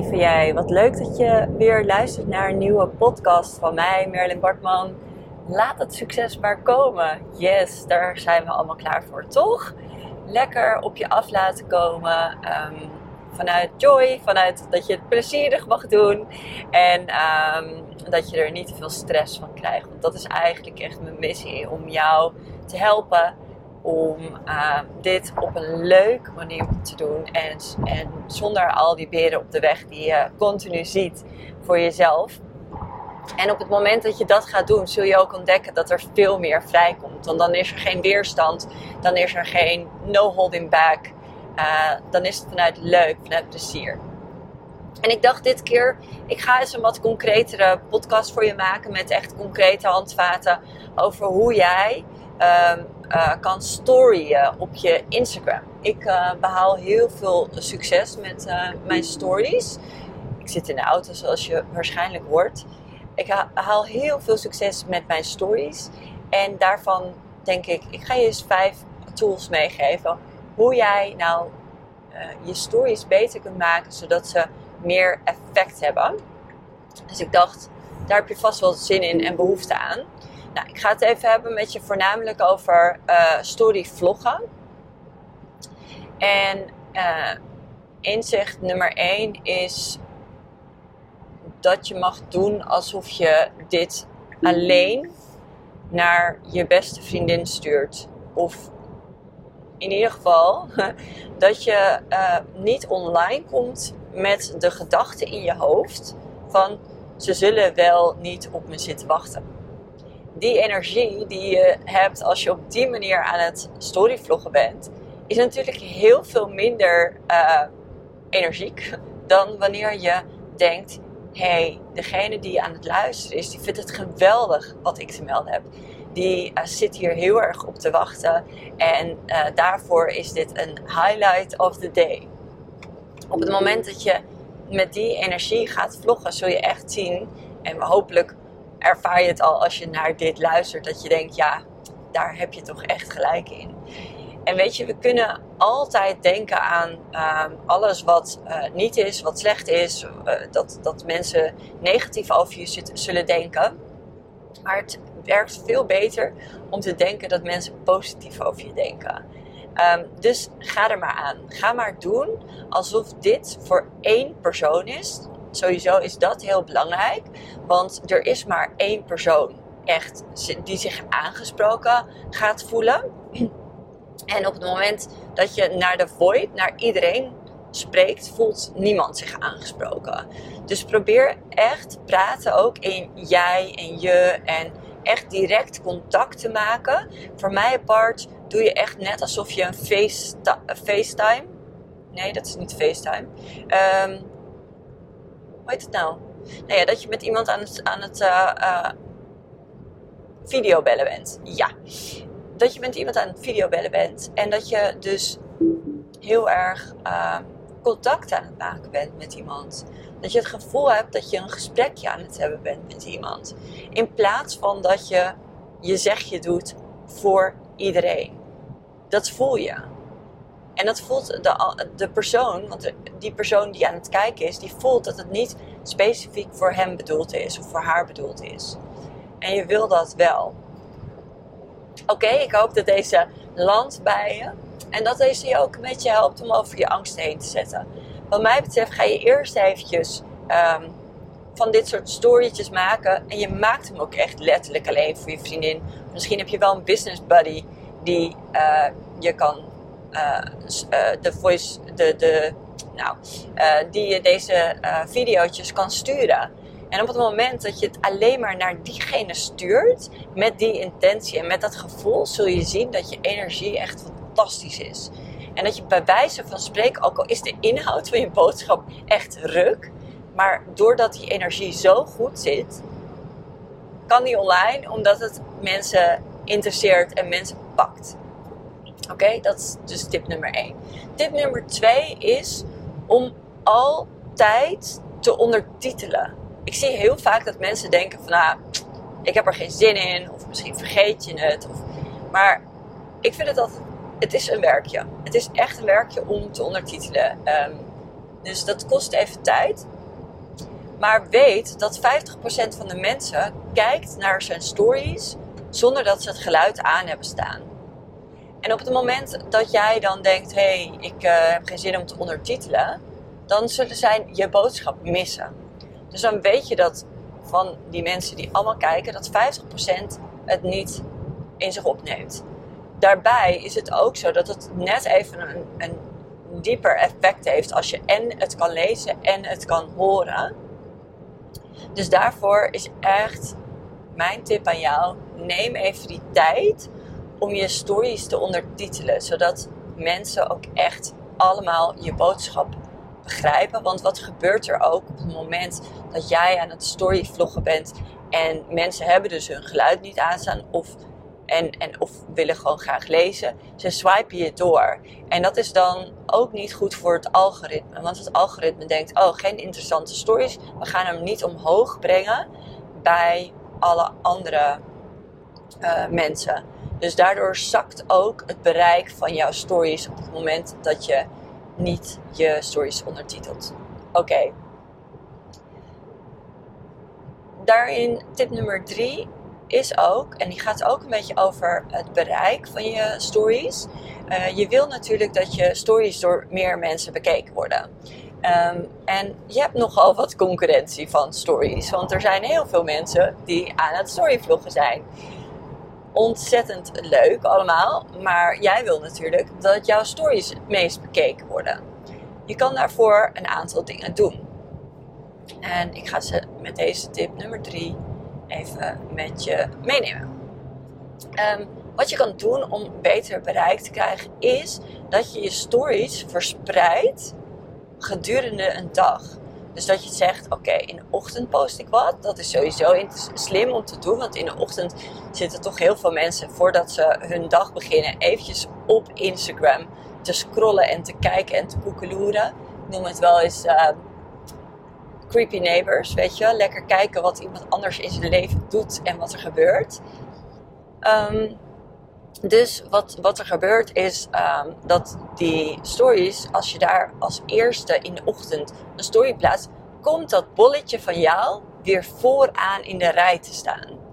lieve jij. Wat leuk dat je weer luistert naar een nieuwe podcast van mij, Merlin Bartman. Laat het succes maar komen. Yes, daar zijn we allemaal klaar voor, toch? Lekker op je af laten komen. Ehm, vanuit joy, vanuit dat je het plezierig mag doen. En ehm, dat je er niet te veel stress van krijgt. Want dat is eigenlijk echt mijn missie. Om jou te helpen om uh, dit op een leuke manier te doen. En, en zonder al die beren op de weg die je continu ziet voor jezelf. En op het moment dat je dat gaat doen, zul je ook ontdekken dat er veel meer vrijkomt. Want dan is er geen weerstand, dan is er geen no holding back. Uh, dan is het vanuit leuk, vanuit plezier. En ik dacht dit keer, ik ga eens een wat concretere podcast voor je maken met echt concrete handvaten over hoe jij um, uh, kan storyen op je Instagram. Ik uh, behaal heel veel succes met mijn stories. Ik zit in de auto zoals je waarschijnlijk hoort. Ik haal heel veel succes met mijn stories. En daarvan denk ik, ik ga je eens vijf tools meegeven. Hoe jij nou je stories beter kunt maken zodat ze meer effect hebben. Dus ik dacht, daar heb je vast wel zin in en behoefte aan. Nou, ik ga het even hebben met je voornamelijk over uh, story vloggen. En uh, inzicht nummer 1 is dat je mag doen alsof je dit alleen naar je beste vriendin stuurt. Of in ieder geval dat je uh, niet online komt met de gedachte in je hoofd van ze zullen wel niet op me zitten wachten die energie die je hebt als je op die manier aan het storyvloggen bent, is natuurlijk heel veel minder uh, energiek dan wanneer je denkt: hé, hey, degene die aan het luisteren is, die vindt het geweldig wat ik te melden heb. Die uh, zit hier heel erg op te wachten en uh, daarvoor is dit een highlight of the day. Op het moment dat je met die energie gaat vloggen, zul je echt zien, en hopelijk ervaar je het al als je naar dit luistert. Dat je denkt, ja, daar heb je toch echt gelijk in. En weet je, we kunnen altijd denken aan uh, alles wat uh, niet is, wat slecht is. Uh, dat, dat mensen negatief over je zullen denken. Maar het werkt veel beter om te denken dat mensen positief over je denken. Um, dus ga er maar aan. Ga maar doen alsof dit voor één persoon is sowieso is dat heel belangrijk. Want er is maar één persoon echt die zich aangesproken gaat voelen. En op het moment dat je naar de void, naar iedereen spreekt, voelt niemand zich aangesproken. Dus probeer echt praten ook in jij en je en echt direct contact te maken. Voor mij apart doe je echt net alsof je een FaceTime. Nee, dat is niet FaceTime. Um, hoe heet het nou? Nou ja, dat je met iemand aan het, aan het uh, uh, videobellen bent. Ja. Dat je met iemand aan het videobellen bent. En dat je dus heel erg uh, contact aan het maken bent met iemand. Dat je het gevoel hebt dat je een gesprekje aan het hebben bent met iemand. In plaats van dat je je zegje doet voor iedereen. Dat voel je. En dat voelt de, de persoon, want die persoon die aan het kijken is, die voelt dat het niet specifiek voor hem bedoeld is of voor haar bedoeld is. En je wil dat wel. Oké, ik hoop dat deze landt bij je. En dat deze je ook een beetje helpt om over je angst heen te zetten. Wat mij betreft ga je eerst eventjes um, van dit soort storytjes maken. En je maakt hem ook echt letterlijk alleen voor je vriendin. Misschien heb je wel een business buddy die uh, je kan de voice, de, de, nou, uh, die je deze video's kan sturen. En op het moment dat je het alleen maar naar diegene stuurt, met die intentie en met dat gevoel, zul je zien dat je energie echt fantastisch is. En dat je bij wijze van spreken, ook al is de inhoud van je boodschap echt ruk, maar doordat die energie zo goed zit, kan die online omdat het mensen interesseert en mensen pakt. Oké, dat is dus tip nummer 1. Tip nummer 2 is om altijd te ondertitelen. Ik zie heel vaak dat mensen denken van, nou, ik heb er geen zin in, of misschien vergeet je het. Of, maar ik vind het het is een werkje. Het is echt een werkje om te ondertitelen. Um, Dus dat kost even tijd. Maar weet dat 50% van de mensen kijkt naar zijn stories zonder dat ze het geluid aan hebben staan. En op het moment dat jij dan denkt: hé, hey, ik uh, heb geen zin om te ondertitelen, dan zullen zij je boodschap missen. Dus dan weet je dat van die mensen die allemaal kijken, dat 50% het niet in zich opneemt. Daarbij is het ook zo dat het net even een, een dieper effect heeft als je en het kan lezen en het kan horen. Dus daarvoor is echt mijn tip aan jou: neem even die tijd om je stories te ondertitelen, zodat mensen ook echt allemaal je boodschap begrijpen. Want wat gebeurt er ook op het moment dat jij aan het storyvloggen bent en mensen hebben dus hun geluid niet aanstaan of, en, en, of willen gewoon graag lezen. Ze swipen je door. En dat is dan ook niet goed voor het algoritme. Want het algoritme denkt, oh geen interessante stories. We gaan hem niet omhoog brengen bij alle andere uh, mensen. Dus daardoor zakt ook het bereik van jouw stories op het moment dat je niet je stories ondertitelt. Oké. Daarin tip nummer drie is ook, en die gaat ook een beetje over het bereik van je stories. Uh, je wil natuurlijk dat je stories door meer mensen bekeken worden. Um, en je hebt nogal wat concurrentie van stories, want er zijn heel veel mensen die aan het storyvloggen zijn ontzettend leuk allemaal. Maar jij wil natuurlijk dat jouw stories het meest bekeken worden. Je kan daarvoor een aantal dingen doen. En ik ga ze met deze tip nummer 3 even met je meenemen. Ehm, wat je kan doen om beter bereik te krijgen is dat je je stories verspreidt gedurende een dag. Dus dat je zegt, oké, in de ochtend post ik wat. Dat is sowieso slim om te doen. Want in de ochtend zitten toch heel veel mensen voordat ze hun dag beginnen eventjes op Instagram te scrollen en te kijken en te koekeloeren. Ik noem het wel eens uh, creepy neighbors, weet je. Lekker kijken wat iemand anders in zijn leven doet en wat er gebeurt. Um, dus wat, wat er gebeurt is um, dat die stories, als je daar als eerste in de ochtend een story plaatst, komt dat bolletje van jou weer vooraan in de rij te staan.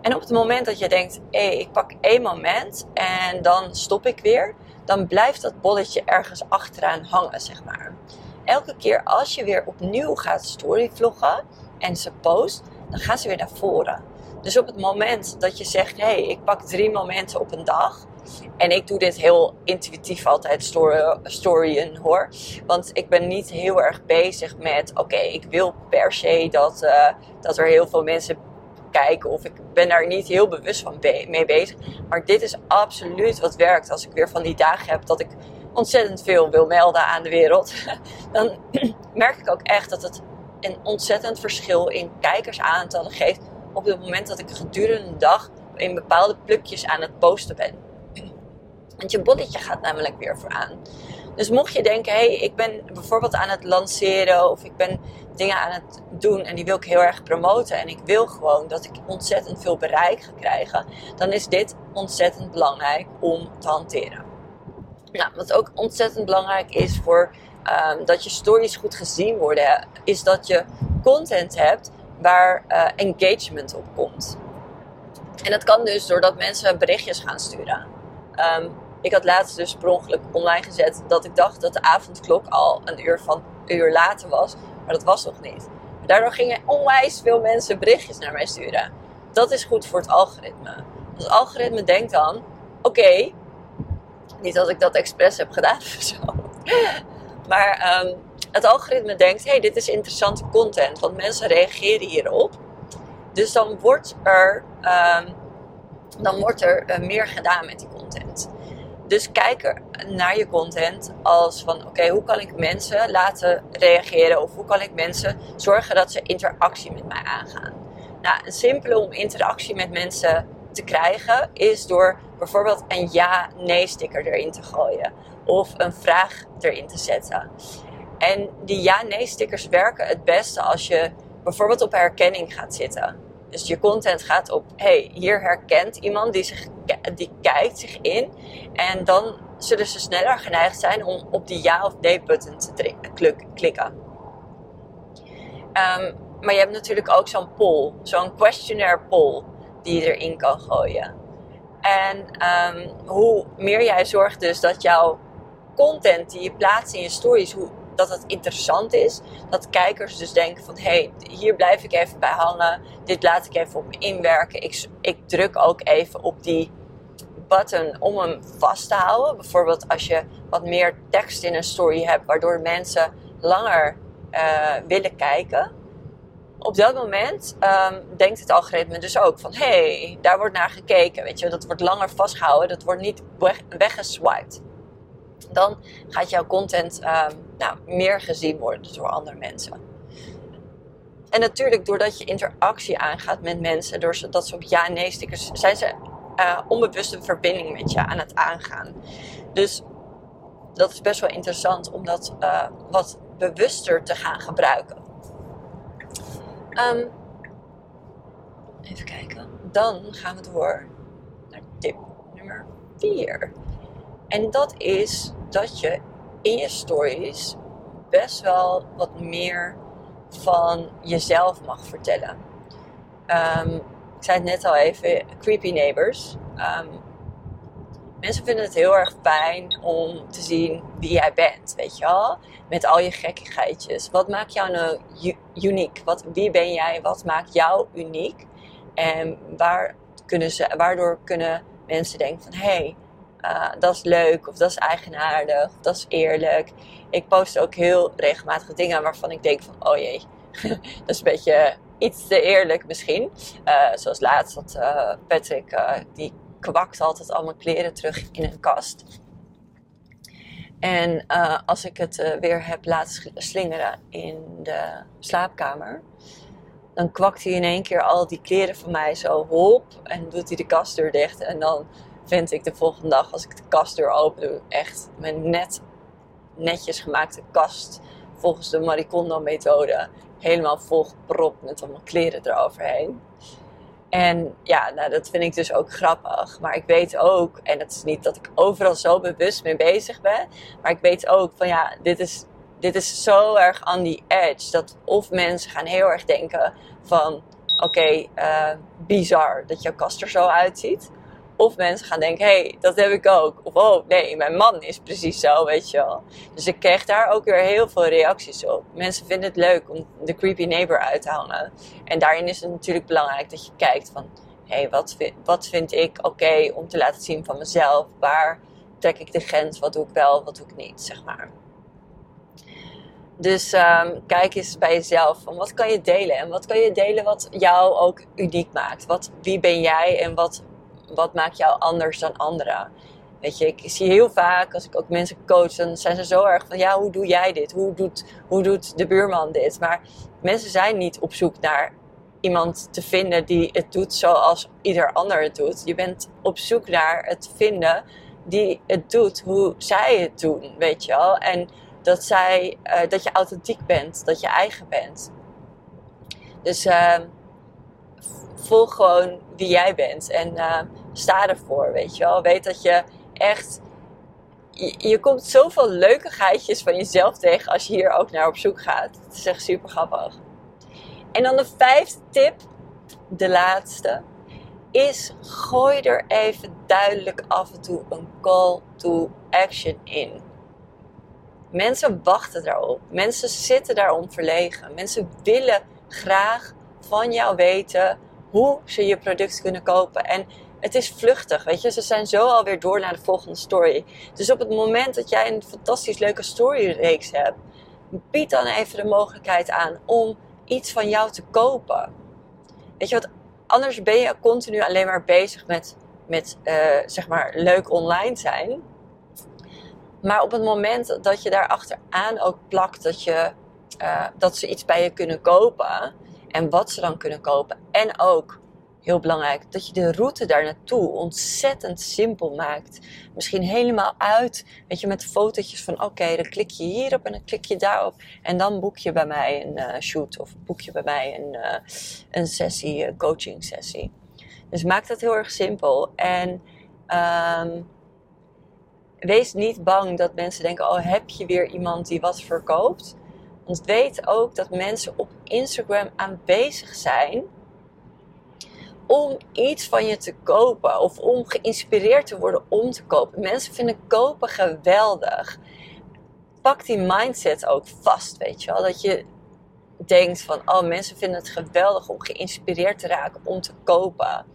En op het moment dat je denkt, hé, hey, ik pak één moment en dan stop ik weer, dan blijft dat bolletje ergens achteraan hangen, zeg maar. Elke keer als je weer opnieuw gaat storyvloggen en ze post, dan gaan ze weer naar voren. Dus op het moment dat je zegt, hé, hey, ik pak drie momenten op een dag. En ik doe dit heel intuïtief altijd, story, storyen hoor. Want ik ben niet heel erg bezig met, oké, ik wil per se dat, uh, dat er heel veel mensen kijken. Of ik ben daar niet heel bewust van mee bezig. Maar dit is absoluut wat werkt. Als ik weer van die dagen heb dat ik ontzettend veel wil melden aan de wereld. Dan merk ik ook echt dat het een ontzettend verschil in kijkersaantallen geeft op het moment dat ik gedurende dag in bepaalde plukjes aan het posten ben. Want je bolletje gaat namelijk weer vooraan. Dus mocht je denken, hé, hey, ik ben bijvoorbeeld aan het lanceren of ik ben dingen aan het doen en die wil ik heel erg promoten en ik wil gewoon dat ik ontzettend veel bereik ga krijgen, dan is dit ontzettend belangrijk om te hanteren. Nou, wat ook ontzettend belangrijk is voor um, dat je stories goed gezien worden, is dat je content hebt waar uh, engagement op komt. En dat kan dus doordat mensen berichtjes gaan sturen. Um, ik had laatst dus per ongeluk online gezet dat ik dacht dat de avondklok al een uur, van, uur later was. Maar dat was nog niet. Daardoor gingen onwijs veel mensen berichtjes naar mij sturen. Dat is goed voor het algoritme. Het algoritme denkt dan: oké, niet dat ik dat expres heb gedaan of zo. Maar um, het algoritme denkt: hey, dit is interessante content, want mensen reageren hierop. Dus dan wordt er, um, dan wordt er uh, meer gedaan met die content. Dus kijk naar je content als van oké, hoe kan ik mensen laten reageren of hoe kan ik mensen zorgen dat ze interactie met mij aangaan. Nou, een simpele om interactie met mensen te krijgen is door bijvoorbeeld een ja-nee sticker erin te gooien of een vraag erin te zetten. En die ja-nee stickers werken het beste als je bijvoorbeeld op herkenning gaat zitten. Dus je content gaat op, hey, hier herkent iemand die, zich, die kijkt zich in. En dan zullen ze sneller geneigd zijn om op die ja of nee button te klikken. Um, maar je hebt natuurlijk ook zo'n poll, zo'n questionnaire poll die je erin kan gooien. En um, hoe meer jij zorgt dus dat jouw content die je plaatst in je stories, hoe, dat het interessant is. Dat kijkers dus denken van, hé, hey, hier blijf ik even bij hangen. Dit laat ik even op me inwerken. Ik, ik druk ook even op die button om hem vast te houden. Bijvoorbeeld als je wat meer tekst in een story hebt, waardoor mensen langer uh, willen kijken. Op dat moment um, denkt het algoritme dus ook van hé, hey, daar wordt naar gekeken. Weet je, dat wordt langer vastgehouden, dat wordt niet weg, weggeswiped. Dan gaat jouw content um, nou, meer gezien worden door andere mensen. En natuurlijk, doordat je interactie aangaat met mensen, doordat ze op ja-nee stickers, zijn ze uh, onbewust een verbinding met je aan het aangaan. Dus dat is best wel interessant om dat uh, wat bewuster te gaan gebruiken. Um, even kijken. Dan gaan we door naar tip nummer 4. En dat is dat je in je stories best wel wat meer van jezelf mag vertellen. Um, ik zei het net al even, creepy neighbors. Um, mensen vinden het heel erg fijn om te zien wie jij bent, weet je wel? Met al je gekkigheidjes. Wat maakt jou nou uniek? Wat, wie ben jij? Wat maakt jou uniek? En waar kunnen ze, waardoor kunnen mensen denken van... hé, hey, uh, dat is leuk of dat is eigenaardig of dat is eerlijk. Ik post ook heel regelmatig dingen waarvan ik denk van... oh jee, dat is een beetje iets te eerlijk misschien. Uh, zoals laatst had uh, Patrick, die kwakt altijd allemaal kleren terug in een kast. En als ik het weer heb laten slingeren in de slaapkamer, dan kwakt hij in één keer al die kleren van mij zo hop en doet hij de kastdeur dicht. En dan vind ik de volgende dag, als ik de kastdeur open doe, echt mijn net netjes gemaakte kast volgens de Maricondo methode helemaal volgepropt met allemaal kleren eroverheen. En ja, nou, dat vind ik dus ook grappig. Maar ik weet ook, en het is niet dat ik overal zo bewust mee bezig ben, maar ik weet ook van ja, dit is, dit is zo erg on the edge. Dat of mensen gaan heel erg denken van oké, uh, bizar dat jouw kast er zo uitziet. Of mensen gaan denken, hé, hey, dat heb ik ook. Of, oh, nee, mijn man is precies zo, weet je wel. Dus ik kreeg daar ook weer heel veel reacties op. Mensen vinden het leuk om de creepy neighbor uit te hangen. En daarin is het natuurlijk belangrijk dat je kijkt van... Hé, hey, wat, vind, wat vind ik oké om te laten zien van mezelf? Waar trek ik de grens? Wat doe ik wel, wat doe ik niet, zeg maar. Dus um, kijk eens bij jezelf van wat kan je delen en wat kan je delen wat jou ook uniek maakt. Wat, wie ben jij en wat wat maakt jou anders dan anderen? Weet je, ik zie heel vaak als ik ook mensen coach, dan zijn ze zo erg van ja, hoe doe jij dit? Hoe doet, hoe doet de buurman dit? Maar mensen zijn niet op zoek naar iemand te vinden die het doet zoals ieder ander het doet. Je bent op zoek naar het vinden die het doet hoe zij het doen, weet je wel. En dat, zij, uh, dat je authentiek bent, dat je eigen bent. Dus uh, volg gewoon wie jij bent. En uh, sta ervoor, weet je wel. Weet dat je echt... Je, komt zoveel leukigheidjes van jezelf tegen als je hier ook naar op zoek gaat. Het is echt super grappig. En dan de vijfde tip, de laatste, is gooi er even duidelijk af en toe een call to action in. Mensen wachten daarop. Mensen zitten daarom verlegen. Mensen willen graag van jou weten hoe ze je product kunnen kopen. En het is vluchtig, weet je. Ze zijn zo alweer door naar de volgende story. Dus op het moment dat jij een fantastisch leuke storyreeks hebt, bied dan even de mogelijkheid aan om iets van jou te kopen. Weet je wat? Anders ben je continu alleen maar bezig met, met uh, zeg maar, leuk online zijn. Maar op het moment dat je daar achteraan ook plakt dat, je, uh, dat ze iets bij je kunnen kopen, en wat ze dan kunnen kopen. En ook, heel belangrijk, dat je de route daar naartoe ontzettend simpel maakt. Misschien helemaal uit, weet je, met fotootjes van oké, dan klik je hierop en dan klik je daarop. En dan boek je bij mij een uh, shoot of boek je bij mij een, uh, een sessie, een coaching sessie. Dus maak dat heel erg simpel. En um, wees niet bang dat mensen denken: oh, heb je weer iemand die wat verkoopt? Want weet ook dat mensen op Instagram aanwezig zijn om iets van je te kopen of om geïnspireerd te worden om te kopen. Mensen vinden kopen geweldig. Pak die mindset ook vast, weet je wel. Dat je denkt van, oh mensen vinden het geweldig om geïnspireerd te raken om te kopen.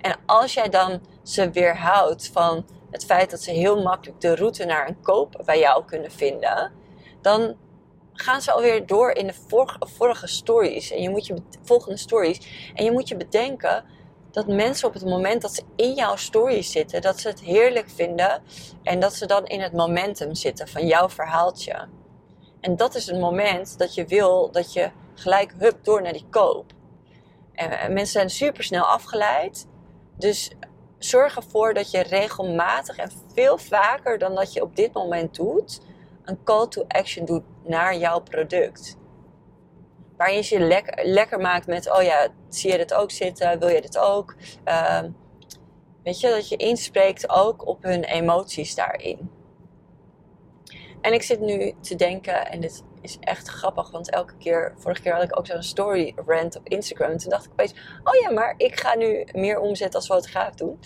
En als jij dan ze weerhoudt van het feit dat ze heel makkelijk de route naar een koop bij jou kunnen vinden, dan gaan ze alweer door in de vorige, vorige stories. En je moet je volgende stories. En je moet je bedenken dat mensen op het moment dat ze in jouw stories zitten, dat ze het heerlijk vinden. En dat ze dan in het momentum zitten van jouw verhaaltje. En dat is het moment dat je wil dat je gelijk hup door naar die koop. En mensen zijn super snel afgeleid. Dus zorg ervoor dat je regelmatig en veel vaker dan dat je op dit moment doet, een call to action doet naar jouw product. Waarin je je lekker, lekker maakt met, oh ja, zie je dit ook zitten? Wil je dit ook? Uh, weet je, dat je inspreekt ook op hun emoties daarin. En ik zit nu te denken, en dit is echt grappig, want elke keer, vorige keer had ik ook zo'n story rant op Instagram. En toen dacht ik opeens, oh ja, maar ik ga nu meer omzet als fotograaf doen.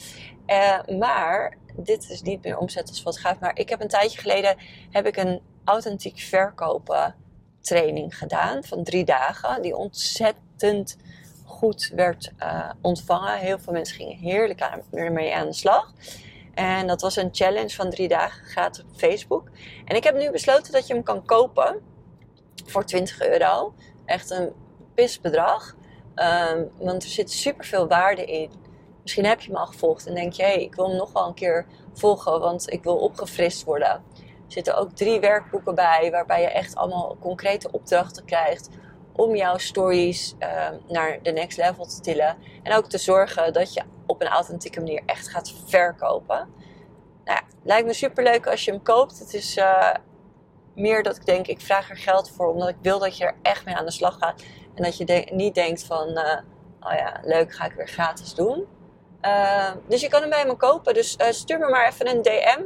Uh, maar dit is niet meer omzet als fotograaf. Maar ik heb een tijdje geleden heb ik een authentiek verkopen training gedaan van drie dagen. Die ontzettend goed werd uh, ontvangen. Heel veel mensen gingen heerlijk aan, ermee aan de slag. En dat was een challenge van drie dagen, gaat op Facebook. En ik heb nu besloten dat je hem kan kopen voor 20 euro. Echt een pisbedrag. Um, want er zit super veel waarde in. Misschien heb je me al gevolgd en denk je, hey, ik wil hem nog wel een keer volgen, want ik wil opgefrist worden. Er zitten ook drie werkboeken bij, waarbij je echt allemaal concrete opdrachten krijgt om jouw stories uh, naar de next level te tillen. En ook te zorgen dat je op een authentieke manier echt gaat verkopen. Nou ja, lijkt me super leuk als je hem koopt. Het is uh, meer dat ik denk, ik vraag er geld voor, omdat ik wil dat je er echt mee aan de slag gaat. En dat je niet denkt van, uh, oh ja, leuk, ga ik weer gratis doen. Uh, dus je kan hem bij me kopen. Dus stuur me maar even een DM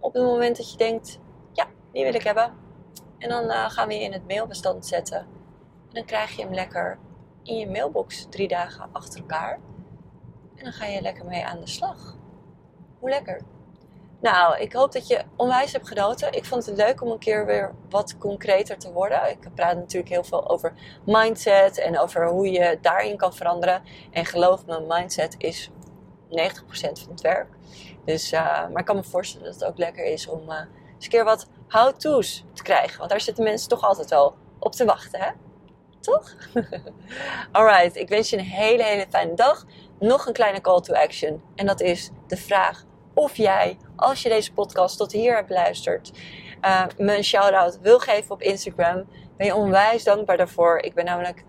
op het moment dat je denkt, ja, die wil ik hebben. En dan gaan we je in het mailbestand zetten. En dan krijg je hem lekker in je mailbox drie dagen achter elkaar. En dan ga je lekker mee aan de slag. Hoe lekker. Nou, ik hoop dat je onwijs hebt genoten. Ik vond het leuk om een keer weer wat concreter te worden. Ik praat natuurlijk heel veel over mindset en over hoe je daarin kan veranderen. En geloof me, mindset is 90% van het werk. Dus, uh, maar ik kan me voorstellen dat het ook lekker is om uh, eens een keer wat how-to's te krijgen. Want daar zitten mensen toch altijd wel op te wachten, hè? Toch? Alright, ik wens je een hele, hele fijne dag. Nog een kleine call to action. En dat is de vraag of jij, als je deze podcast tot hier hebt beluisterd, uh, me een shout-out wil geven op Instagram. Ben je onwijs dankbaar daarvoor. Ik ben namelijk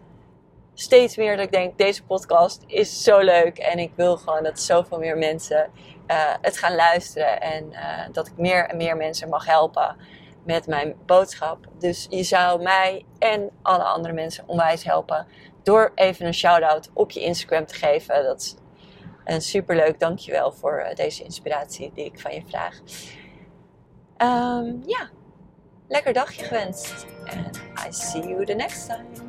steeds meer dat ik denk, deze podcast is zo leuk. En ik wil gewoon dat zoveel meer mensen uh, het gaan luisteren. En uh, dat ik meer en meer mensen mag helpen met mijn boodschap. Dus je zou mij en alle andere mensen onwijs helpen door even een shout-out op je Instagram te geven. Dat een superleuk dankjewel voor eh, deze inspiratie die ik van je vraag. Um, ja, lekker dagje gewenst. And I see you the next time.